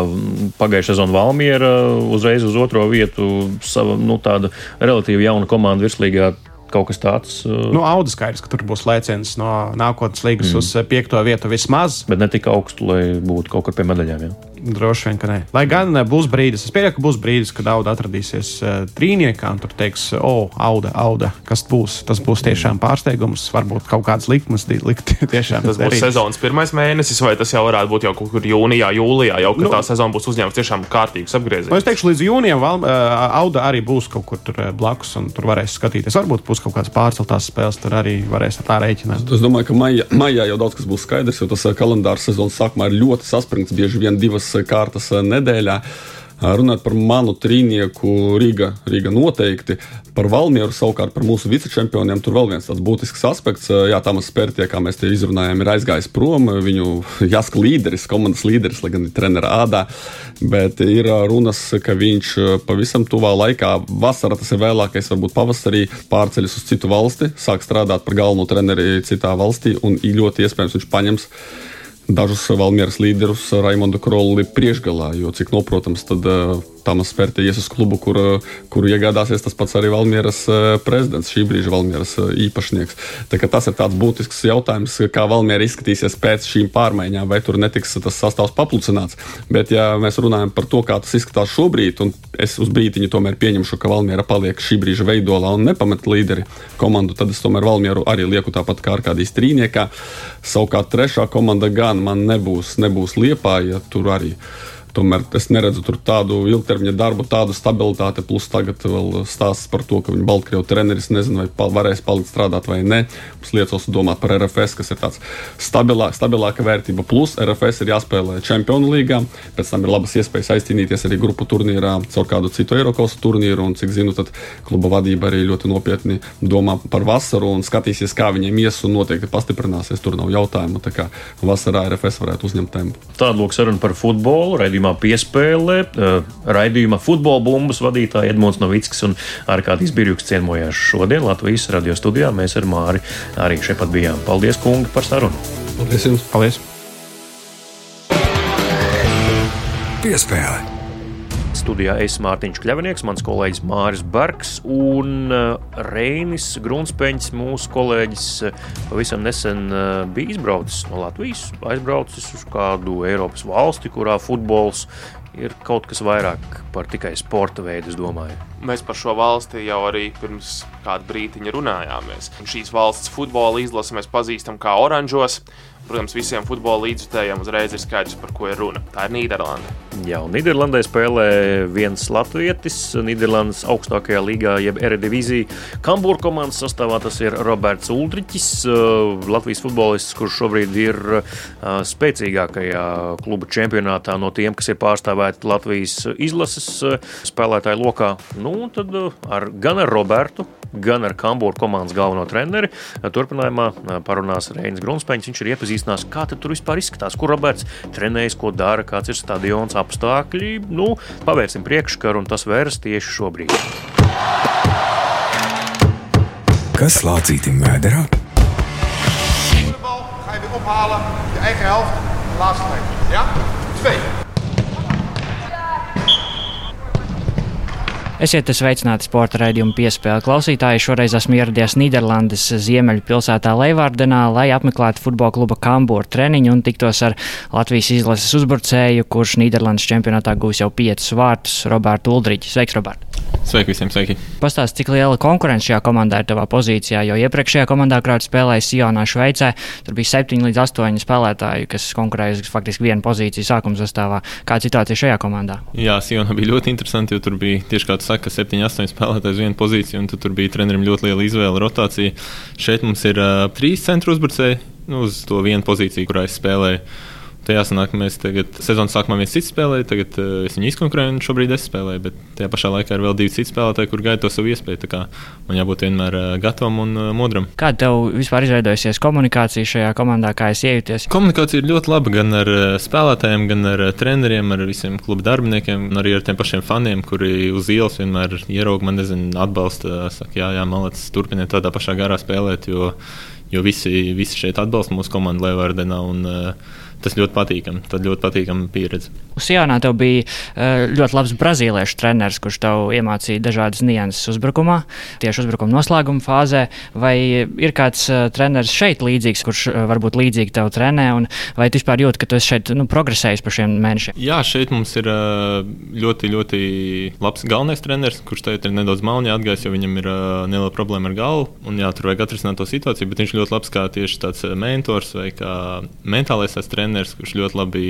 pagājušā sezona Valmiera uzreiz uz otro vietu, sava nu, tāda relatīvi jauna komanda virslīgā kaut kas tāds. Uh... Nu, Auda skaidrs, ka tur būs lēciens no nākotnes līgas mm. uz uh, piekto vietu vismaz. Bet ne tik augstu, lai būtu kaut kur pie medaļām. Ja? Droši vien, ka nē. Lai gan uh, būs brīdis, es pieļauju, ka būs brīdis, kad auga atradīsies uh, trīniekā un tur teiks, o, oh, auga, auga, kas būs. Tas būs tiešām pārsteigums, varbūt kaut kāds likmes likt tiešām. Tas būs sezonas pirmais mēnesis, vai tas jau varētu būt jau kaut kur jūnijā, jūlijā, jau kad nu, tā sezona būs uzņēmusi tiešām kārtīgus apgriezienus. Nu, es teikšu, līdz jūnijam val, uh, auga arī būs kaut kur tur blakus, un tur varēs skatīties. Varbūt būs kaut kādas pārceltās spēles, tur arī varēs ar tā rēķināt. Es domāju, ka maijā, maijā jau daudz kas būs skaidrs, jo tas kalendārs sezonas sākumā ir ļoti saspringts, bieži vien divas kārtas nedēļā. Runāt par manu trīnieku Rīga, Rīga noteikti. Par Valmieru savukārt par mūsu vicečempioniem tur vēl viens tāds būtisks aspekts. Jā, Tamas Spērtie, kā mēs te izrunājām, ir aizgājis prom. Viņu jāsaka līderis, komandas līderis, lai gan ir trenera ādā. Bet ir runas, ka viņš pavisam tuvā laikā, vasarā tas ir vēlākais, varbūt pavasarī, pārceļas uz citu valsti, sāk strādāt par galveno treneri citā valstī un ļoti iespējams viņš paņems dažus Valmieras līderus Raimondu Krolli priekšgalā, jo, cik noprotams, tad uh, Tamas Spērta ies uz klubu, kur, kuru iegādāsies tas pats arī Valmieras eh, prezidents, šī brīža Valmieras eh, īpašnieks. Tas ir tāds būtisks jautājums, kā Valmiera izskatīsies pēc šīm pārmaiņām, vai tur netiks tas sastāvs paplucināts. Bet, ja mēs runājam par to, kā tas izskatās šobrīd, un es uz brīdiņu tomēr pieņemšu, ka Valmiera paliek šī brīža veidolā un nepamet līderi komandu, tad es tomēr Valmieru arī lieku tāpat kā Arkādijas trīniekā. Savukārt trešā komanda gan man nebūs, nebūs liepā, ja tur arī ir Tomēr es neredzu tur tādu ilgtermiņa darbu, tādu stabilitāti. Plus tagad vēl stāsts par to, ka viņa Baltkrievijas treneris nezina, vai varēs palikt strādāt vai nē. Mums liecos domāt par RFS, kas ir tāds stabilāk, stabilāka vērtība. Plus RFS ir jāspēlē Čempionu līgā, pēc tam ir labas iespējas aizcīnīties arī grupu turnīrā caur kādu citu Eiropas turnīru. Un, cik zinu, tad kluba vadība arī ļoti nopietni domā par vasaru un skatīsies, kā viņiem ies un noteikti pastiprināsies. Tur nav jautājumu. Tā kā vasarā RFS varētu uzņemt tempu. Tāda lūk saruna par futbolu. Raidījumā raidījumā piespēlē. Eh, raidījuma futbola bumbas vadītāja Edmunds Novickis un Arkādijs Birjuks ciemojās šodien Latvijas radio studijā. Mēs ar Māri arī šeit pat bijām. Paldies, kungi, par sarunu! Paldies jums! Paldies! Piespēle! Studijā es Mārtiņš Kļavnieks, mans kolēģis Māris Bergs un uh, Reinis Grunsteņš, mūsu kolēģis, uh, pavisam nesen uh, bija izbraucis no Latvijas, aizbraucis uz kādu Eiropas valsti, kurā futbols ir kaut kas vairāk par tikai sporta veidu, es domāju. Mēs par šo valsti jau arī pirms kāda brīdiņa runājāmies. Un šīs valsts futbola izlasi mēs pazīstam kā oranžos. Protams, visiem futbola līdzjutējiem uzreiz ir skaidrs, par ko ir runa. Tā ir Nīderlanda. Jā, un Nīderlandē spēlē viens latvietis. Nīderlandes augstākajā līgā, jeb Eredivisija. Kambūra komandas sastāvā tas ir Roberts Ulričs, uh, Latvijas futbolists, kurš šobrīd ir uh, spēcīgākajā klubu čempionātā no tiem, kas ir pārstāvēti Latvijas izlases uh, spēlētāju lokā. Nu, tad ar, gan ar Robertu, gan ar Kambūra komandas galveno treneri. Turpinājumā parunās Reinis Grunsteins. Viņš ir iepazīstinās, kā tur vispār izskatās, kur Roberts trenējas, ko dara, kāds ir stadions, apstākļi. Nu, pavērsim priekškaru, un tas vērs tieši šobrīd. Kas lācītim vēderā? Ophalen, je eigen helft, laatste meter. Ja? Twee. Esiet sveicināti sporta raidījuma piespēle klausītāji. Šoreiz esmu ieradies Nīderlandes ziemeļu pilsētā Leivārdenā, lai apmeklētu futbola kluba Kambūra treniņu un tiktos ar Latvijas izlases uzbrucēju, kurš Nīderlandes čempionātā gūs jau piecus vārtus - Robertu Uldriķu. Sveiks, Robert! Sveiki visiem, sveiki! Pastāst, cik liela konkurence šajā komandā ir tavā pozīcijā, jo iepriekšējā komandā, kurā spēlēja Sionā Šveicē, tur bija 7 līdz 8 spēlētāji, kas konkurēja faktiski vienu pozīciju sākuma sastāvā. Kāda situācija šajā komandā? Jā, Sionā bija ļoti interesanti, jo tur bija tieši kāds saka, 7, 8 spēlētāji uz vienu pozīciju, un tur bija trenerim ļoti liela izvēle, rotācija. Šeit mums ir uh, trīs centru uzbrucēji nu, uz to vienu pozīciju, kurā es spēlēju. Tajā sanāk, ka mēs tagad sezonas sākumā viens cits spēlēja, tagad uh, es viņu izkonkurēju, un šobrīd es spēlēju. Bet tajā pašā laikā ir vēl divi citi spēlētāji, kur gaida to savu iespēju. Man jābūt vienmēr uh, gatavam un uh, modram. Kāda tev vispār izveidojusies komunikācija šajā komandā, kā es iejūties? Komunikācija ir ļoti laba gan ar spēlētājiem, gan ar treneriem, ar visiem kluba darbiniekiem, un arī ar tiem pašiem faniem, kuri uz ielas vienmēr ieraug man, nezinu, atbalsta, saka, jā, jā, malācis, turpiniet tādā pašā garā spēlēt. Jo, jo visi, visi šeit atbalsta mūsu komandu. Un, uh, tas ļoti patīkami. Tad ļoti patīkama pieredze. Sijānā tev bija uh, ļoti labs brazīliešu treneris, kurš tev iemācīja dažādas nianses uzbrukumā, tieši uzbrukuma noslēguma fāzē. Vai ir kāds uh, treneris šeit līdzīgs, kurš uh, varbūt līdzīgi tev trenē, un vai tu vispār jūti, ka tu esi šeit nu, progresējis par šiem mēnešiem? Jā, šeit mums ir ļoti, ļoti labs galvenais treneris, kurš tagad ir nedaudz malņā atgājis, jo viņam ir neliela problēma ar galvu, un jā, tur vajag atrisināt to situāciju, bet viņš ļoti labs kā tieši tāds mentors vai kā mentālais treneris, kurš ļoti labi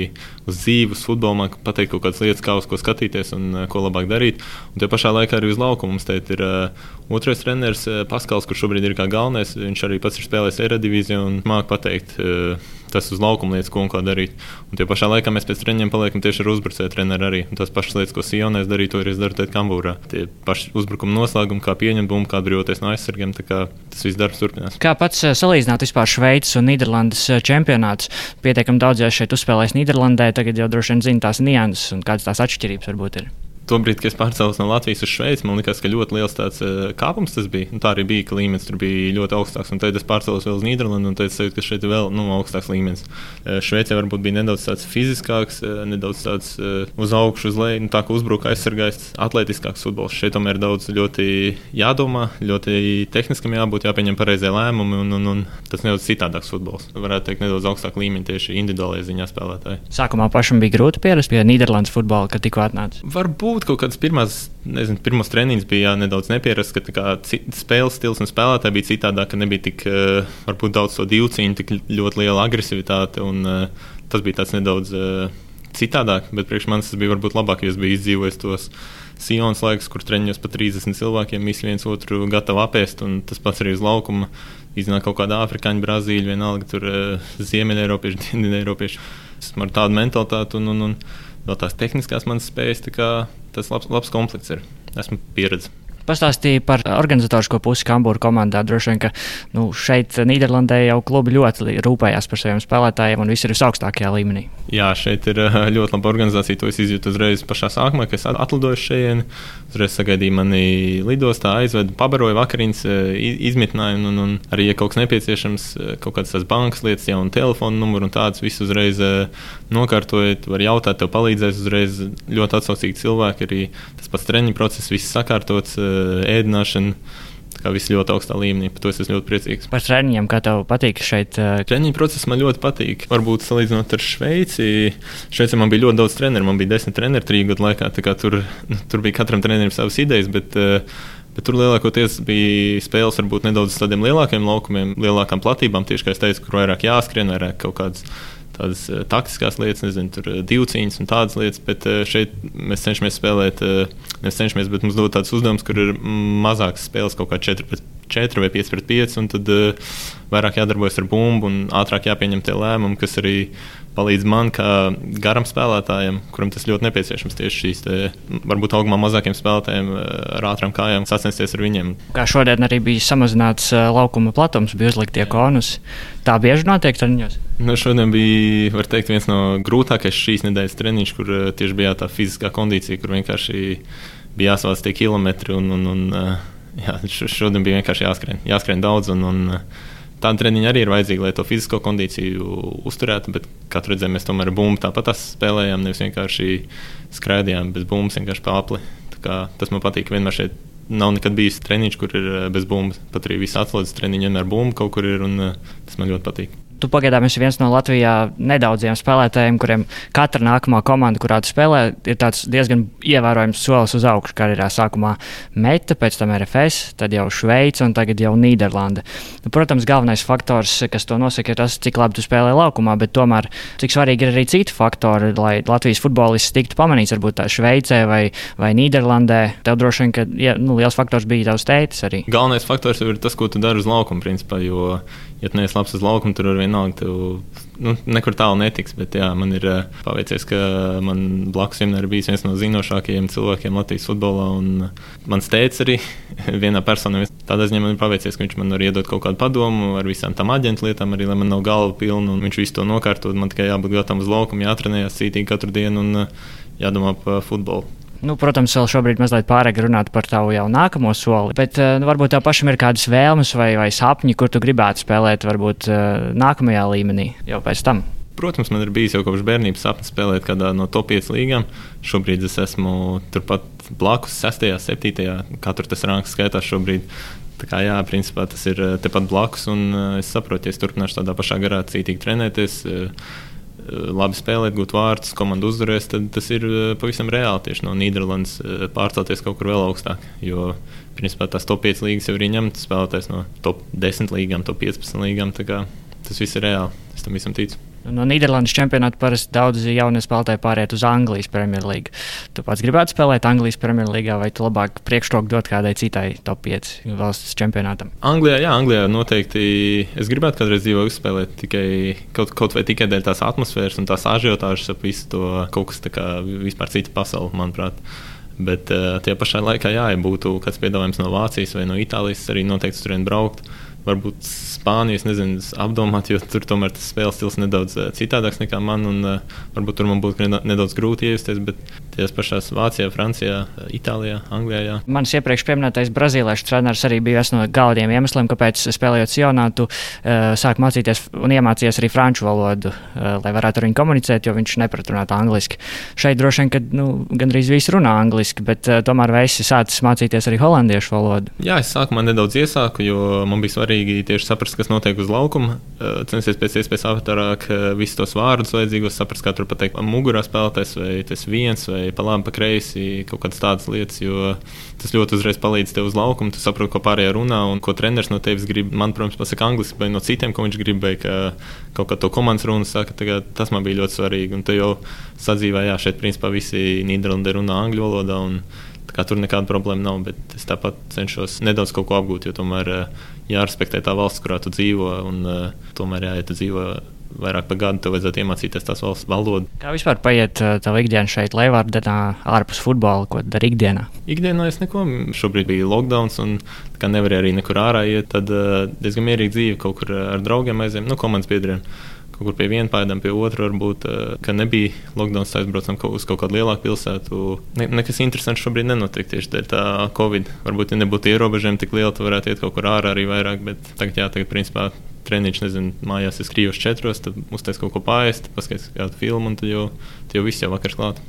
uz dzīves, futbolā pateikt kaut kādas lietas, kā uz ko skatīties un uh, ko labāk darīt. Un tie pašā laikā arī uz laukuma mums te ir uh, otrais treneris, uh, Paskals, kurš šobrīd ir kā galvenais. Viņš arī pats ir spēlējis Eredivīziju un māca pateikt. Uh, tas uz laukuma lietas, ko un kā darīt. Un tie pašā laikā mēs pēc treniņiem paliekam tieši ar uzbrucēju treneru arī. Un tās pašas lietas, ko Sionēs darīja, to arī es daru Kambūrā. Tie paši uzbrukuma noslēgumi, kā pieņemt bumbu, kā atbrīvoties no aizsargiem. Tas viss darbs turpinās. Kā pats salīdzināt vispār Šveices un Nīderlandes čempionātus? Pietiekami daudz jau šeit uzspēlējis Nīderlandē, tagad jau droši vien zina tās nianses un kādas tās atšķirības varbūt ir tobrīd, kad es pārcēlos no Latvijas uz Šveici, man liekas, ka ļoti liels tāds uh, kāpums tas bija. Un tā arī bija, ka līmenis tur bija ļoti augsts. Un tad es pārcēlos vēl uz Nīderlandi, un sajūtu, ka šeit ir vēl nu, augstāks līmenis. Uh, Šveicē varbūt bija nedaudz tāds fiziskāks, uh, nedaudz tāds uh, uz augšu, uz leju, nu, tā kā uzbruka aizsargājis, atletiskāks futbols. Šeit tomēr daudz ļoti jādomā, ļoti tehniskam jābūt, jāpieņem pareizie lēmumi, un, un, un tas nedaudz citādāks futbols. Varētu teikt, nedaudz augstāk līmeņa tieši individuālajā ziņā spēlētāji. Sākumā pašam bija grūti pierast pie Nīderlandes futbola, kad tikko atnāca. Varbūt varbūt kaut kādas pirmās, nezinu, pirmās treniņas bija jā, nedaudz nepierasts, ka kā, spēles stils un spēlētāji bija citādāk, ka nebija tik uh, daudz to divu cīņu, tik ļoti liela agresivitāte. Un, uh, tas bija tāds nedaudz uh, citādāk, bet priekš manis tas bija varbūt labāk, ja es biju izdzīvojis tos. Sionas laiks, kur treniņos pa 30 cilvēkiem visi viens otru gatavi apēst, un tas pats arī uz laukuma. Iznāk kaut kāda afrikāņu, brazīļu, vienalga, tur ziemeļeiropieši, dienvideiropieši. Esmu ar tādu mentalitāti un, un, un vēl tās tehniskās manas spējas, tas labs, labs komplekts ir. Esmu pieredzējis. Pastāstīja par organizatorisko pusi Kambūra komandā. Droši vien, ka nu, šeit Nīderlandē jau klubi ļoti rūpējās par saviem spēlētājiem un viss ir visaugstākajā līmenī. Jā, šeit ir eh, ļoti laba organizācija. To es izjūtu uzreiz pašā sākumā, kad es atlidoju šeit. Uzreiz sagaidīju mani lidostā, aizvedu, pabaroju vakariņas, eh, izmitināju, un, un, un arī, ja kaut kas nepieciešams, eh, kaut kādas tās bankas lietas, jaunu telefonu numuru un tādas, visu uzreiz nokārtojot, var jautāt, tev palīdzēs uzreiz ļoti atsaucīgi cilvēki. Arī tas pats treniņu process, viss sakārtots Eh, ēdināšana. Kā viss ļoti augstā līmenī, par to es esmu ļoti priecīgs. Par treniņiem, kā tev patīk šeit? Uh... Treniņu process man ļoti patīk. Varbūt salīdzinot ar Šveici, Šveicē man bija ļoti daudz treneru. Man bija desmit treneri trīs gadu laikā. Tur, nu, tur bija katram trenerim savas idejas, bet, uh, bet tur lielākoties bija spēles varbūt nedaudz tādiem lielākiem laukumiem, lielākām platībām. Tieši kā es teicu, kur vairāk jāskrien, vairāk kaut kādas tādas uh, taktiskās lietas, nezinu, tur uh, divcīņas un tādas lietas, bet uh, šeit mēs cenšamies spēlēt, nevis cenšamies, bet mums dod tāds uzdevums, kur ir mazākas spēles, kaut kā 4 pret 4 vai 5 pret 5, un tad vairāk jādarbojas ar bumbu un ātrāk jāpieņem tie lēmumi, kas arī palīdz man, kā garam spēlētājam, kuram tas ļoti nepieciešams. Tieši šīs, te, varbūt augumā mazākiem spēlētājiem ar ātrām kājām sacensties ar viņiem. Kā šodien arī bija samazināts laukuma platums, bija uzliktie konusi. Tā bieži notiek treniņos. Nu, šodien bija, teikt, viens no grūtākajiem šīs nedēļas treniņš, kur tieši bija tā fiziskā kondīcija, kur vienkārši bija jāsvāc tie kilometri. Un, un, un, jā, šodien bija vienkārši jāskrien, jāskrien daudz. Un, un, Tāda treniņa arī ir vajadzīga, lai to fizisko kondīciju uzturētu, bet, kā redzējām, mēs tomēr bumbu tāpat spēlējām. Nevis vienkārši skraidījām bez bumbas, vienkārši pāri. Tas man patīk. Vienmēr šeit nav nekad bijis treniņš, kur ir eh, bez bumbas. Pat arī viss atslēdzas treniņš, vienmēr bumba kaut kur ir, un eh, tas man ļoti patīk. Tu pagaidām esi viens no Latvijā nedaudziem spēlētājiem, kuriem katra nākamā komanda, kurā tu spēlē, ir diezgan ievērojams solis uz augšu. Karjerā sākumā Meta, pēc tam RFS, tad jau Šveice un tagad jau Nīderlanda. Nu, protams, galvenais faktors, kas to nosaka, ir tas, cik labi tu spēlē laukumā, bet tomēr cik svarīgi ir arī citi faktori, lai Latvijas futbolists tiktu pamanīts, varbūt tā Šveicē vai, vai Nīderlandē. Tev droši vien, ka ja, nu, liels faktors bija tavs tētis arī. Galvenais faktors ir tas, ko tu dari uz laukuma, principā, jo ja tu neesi labs uz laukuma, tur var vienalga tev nu, nekur tālu netiks. Bet jā, man ir uh, paveicies, ka man blakus vienmēr ir bijis viens no zinošākajiem cilvēkiem Latvijas futbolā. Mans tēvs arī vienā personā. Tādā ziņā man ir paveicies, ka viņš man var iedot kaut kādu padomu ar visām tām aģentu lietām, arī lai man nav galva pilna un viņš visu to nokārtot. Man tikai jābūt gatavam uz laukumu, jātrenējas cītīgi katru dienu un uh, jādomā par futbolu. Nu, protams, vēl šobrīd mazliet pārāk runāt par tavu jau nākamo soli, bet uh, nu, varbūt tev pašam ir kādas vēlmes vai, vai sapņi, kur tu gribētu spēlēt, varbūt uh, nākamajā līmenī jau pēc tam. Protams, man ir bijis jau kopš bērnības sapnis spēlēt kādā no top 5 līgām. Šobrīd es esmu turpat blakus, 6, 7. Katru tas rangs skaitās šobrīd. Tā kā, jā, principā tas ir eh, tepat blakus, un es saprotu, ja es turpināšu tādā pašā garā cītīgi trenēties. Uh, labi spēlēt, gūt vārdus, komanda uzvarēs, tad tas ir pavisam reāli tieši no Nīderlandes pārcelties kaut kur vēl augstāk. Jo, principā, tās top 5 līnijas jau ir ņemtas spēlētājs no top 10 līnijām, top 15 līnijām. Tas viss ir reāli. Es tam visam ticu. No Nīderlandes čempionāta parasti daudz jaunie spēlētāji pāriet uz Anglijas Premjerlīgu. Tu pats gribētu spēlēt Anglijas Premjerlīgā, vai tu labāk priekšroku dot kādai citai top 5 valsts čempionātam? Anglijā, jā, Anglijā noteikti. Es gribētu kādreiz dzīvot, uzspēlēt tikai kaut, kaut vai tikai dēļ tās atmosfēras un tās ažiotāžas ap visu to kaut kas tāds kā vispār cita pasaule, manuprāt. Bet uh, tie pašā laikā, jā, ja būtu kāds piedāvājums no Vācijas vai no Itālijas, arī noteikti turien braukt. Uh, varbūt Spāniju, nezinu, apdomāt, jo tur tomēr tas spēles stils nedaudz eh, citādāks nekā man. Un, uh, varbūt tur man būtu nedaudz grūti iejusties, bet tās pašās Vācijā, Francijā, Itālijā, Anglijā. Jā. Mans iepriekš pieminētais brazīliešu treneris arī bija viens no galvenajiem iemesliem, kāpēc spēlējot Sionā, tu uh, sāk mācīties un iemācījies arī franču valodu, uh, lai varētu ar viņu komunicēt, jo viņš nepratrunātu angliski. Šeit droši vien, ka nu, gandrīz visi runā angliski, bet uh, tomēr esi sācis mācīties arī holandiešu valodu? Jā, es sākumā nedaudz iesāku, jo man bija svarīgi svarīgi tieši saprast, kas notiek uz laukuma, eh, censties pēc iespējas ātrāk eh, visus tos vārdus vajadzīgos, saprast, kā tur pateikt, mugurā spēlētājs, vai tas viens, vai pa labi, pa kreisi, kaut kādas tādas lietas, jo tas ļoti uzreiz palīdz tev uz laukuma, tu saproti, ko pārējie runā un ko treneris no tevis grib. Man, protams, pasaka angliski, vai no citiem, ko viņš grib, vai ka kaut kā to komandas runu saka, tagad, tas man bija ļoti svarīgi. Un tu jau sadzīvē, jā, šeit principā visi Nīderlandē runā angļu valodā. Un, Kā tur nekāda problēma nav, bet es tāpat cenšos nedaudz kaut ko apgūt, jo tomēr jārespektē tā valsts, kurā tu dzīvo. Un, uh, tomēr, jā, ja tu dzīvo vairāk par gadu, tev vajadzētu iemācīties tās valsts valodu. Kā vispār paiet uh, tā ikdiena šeit, Leivārdenā, ārpus futbola, ko dari ikdienā? Ikdienā es neko, šobrīd bija lockdown, un kā nevarēju arī nekur ārā iet, tad uh, diezgan mierīgi dzīve kaut kur ar draugiem aizējām, nu, komandas biedriem kaut kur pie viena pēdām, pie otra varbūt, eh, ka nebija lockdown, aizbraucam uz kaut kādu lielāku pilsētu. Ne, nekas interesants šobrīd nenotiek tieši dēļ tā Covid. Varbūt, ja nebūtu ierobežojumi tik lieli, tad varētu iet kaut kur ārā arī vairāk, bet tagad, jā, tagad principā treniņš, nezinu, mājās es krījos četros, tad uztais kaut ko pāriest, paskatīties kādu filmu, un tad jau, tad jau viss jau vakars klāt.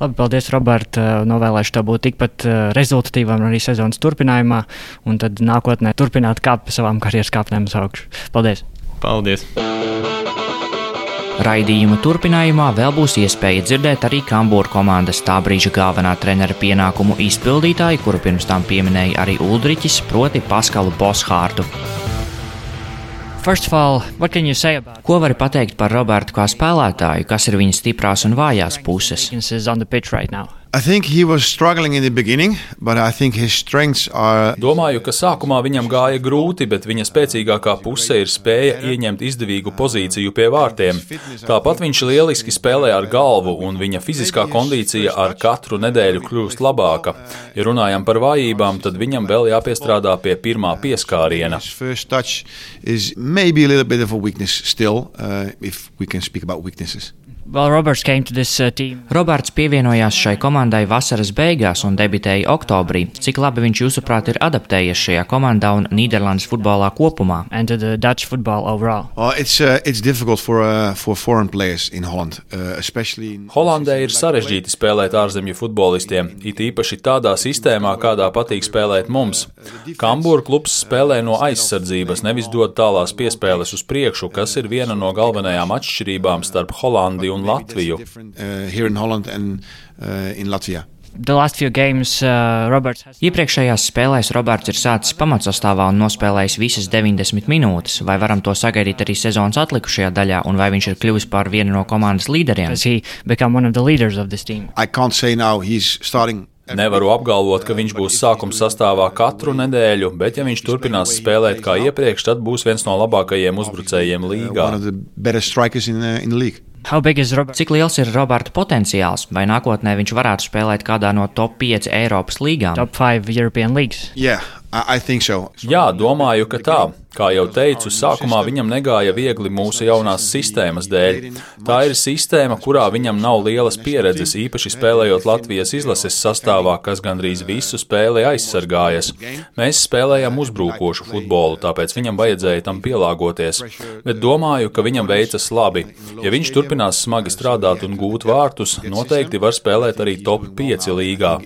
Labi, paldies, Robert. Eh, novēlēšu tev būt tikpat eh, rezultatīvam arī sezonas turpinājumā, un tad nākotnē turpināt kāpt pa savām karjeras kāpnēm uz augšu. Paldies! Paldies! Raidījuma turpinājumā vēl būs iespēja dzirdēt arī Kambūra komandas tā brīža galvenā trenera pienākumu izpildītāju, kuru pirms tam pieminēja arī Uldriķis, proti Paskalu Boshārtu. All, Ko vari pateikt par Robertu kā spēlētāju, kas ir viņa stiprās un vājās puses? I think he was struggling in the beginning, but I think his strengths are. Domāju, ka sākumā viņam gāja grūti, bet viņa spēcīgākā puse ir spēja ieņemt izdevīgu pozīciju pie vārtiem. Tāpat viņš lieliski spēlē ar galvu, un viņa fiziskā kondīcija ar katru nedēļu kļūst labāka. Ja runājam par vājībām, tad viņam vēl jāpiestrādā pie pirmā pieskāriena. Maybe a little bit of a weakness still, uh, if we can speak about weaknesses. Well, Roberts, this, uh, Roberts pievienojās šai komandai vasaras beigās un debitēja oktobrī. Cik labi viņš, jūsuprāt, ir adaptējies šajā komandā un Nīderlandes futbolā kopumā? Oh, it's, uh, it's for, uh, for Holland, uh, in... Holandē ir sarežģīti spēlēt ārzemju futbolistiem, it īpaši tādā sistēmā, kādā patīk spēlēt mums. Kambūra klubs spēlē no aizsardzības, nevis dod tālās piespēles uz priekšu, kas ir viena no galvenajām atšķirībām starp Holandi un Latviju. Games, uh, Iepriekšējās spēlēs Roberts ir sācis pamatsastāvā un nospēlējis visas 90 minūtes. Vai varam to sagaidīt arī sezonas atlikušajā daļā, un vai viņš ir kļuvis par vienu no komandas līderiem? Nevaru apgalvot, ka viņš būs sākuma sastāvā katru nedēļu, bet ja viņš turpinās spēlēt kā iepriekš, tad būs viens no labākajiem uzbrucējiem līgā. Cik liels ir Roberta potenciāls? Vai nākotnē viņš varētu spēlēt kādā no top 5 Eiropas līgām? Top 5 European Leagues. Yeah, So. Jā, domāju, ka tā. Kā jau teicu, sākumā viņam negāja viegli mūsu jaunās sistēmas dēļ. Tā ir sistēma, kurā viņam nav lielas pieredzes, īpaši spēlējot Latvijas izlases sastāvā, kas gandrīz visu spēli aizsargājas. Mēs spēlējam uzbrukošu futbolu, tāpēc viņam vajadzēja tam pielāgoties. Bet domāju, ka viņam veicas labi. Ja viņš turpinās smagi strādāt un gūt vārtus, noteikti var spēlēt arī top 5 līgā.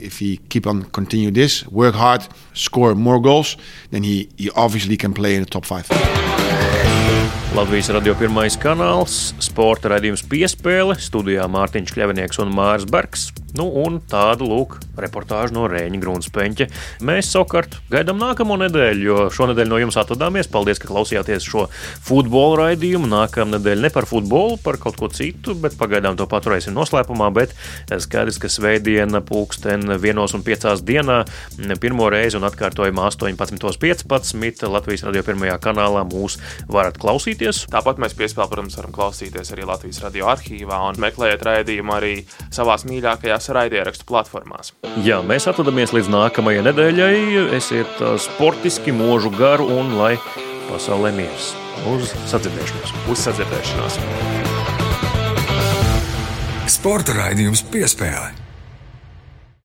Score more goals, then he, he obviously can play in the top top five. Latvijas radio pirmais kanāls, sporta raidījums piespēle, studijā Mārtiņš Kļavinieks un Mārs Bergs. Nu, un tādu lūk, reportāžu no Rēņa Grunsteņa. Mēs savukārt gaidām nākamo nedēļu, jo šonadēļ no jums atvadāmies. Paldies, ka klausījāties šo futbola raidījumu. Nākamā nedēļa ne par futbolu, par kaut ko citu, bet pagaidām to paturēsim noslēpumā. Bet skaidrs, ka svētdiena pulksten vienos un piecās dienā pirmo reizi un atkārtojumā 18.15. Latvijas radio pirmajā kanālā mūs varat klausīties. Tāpat mēs piespēlē, protams, varam klausīties arī Latvijas radio arhīvā un meklēt raidījumu arī savās mīļākajās raidierakstu platformās. Jā, mēs atvadāmies līdz nākamajai nedēļai. Esiet sportiski, mūžu garu un lai pasaulē miers. Uz sadzirdēšanos! Uz sadzirdēšanos! Sporta raidījums piespēlē!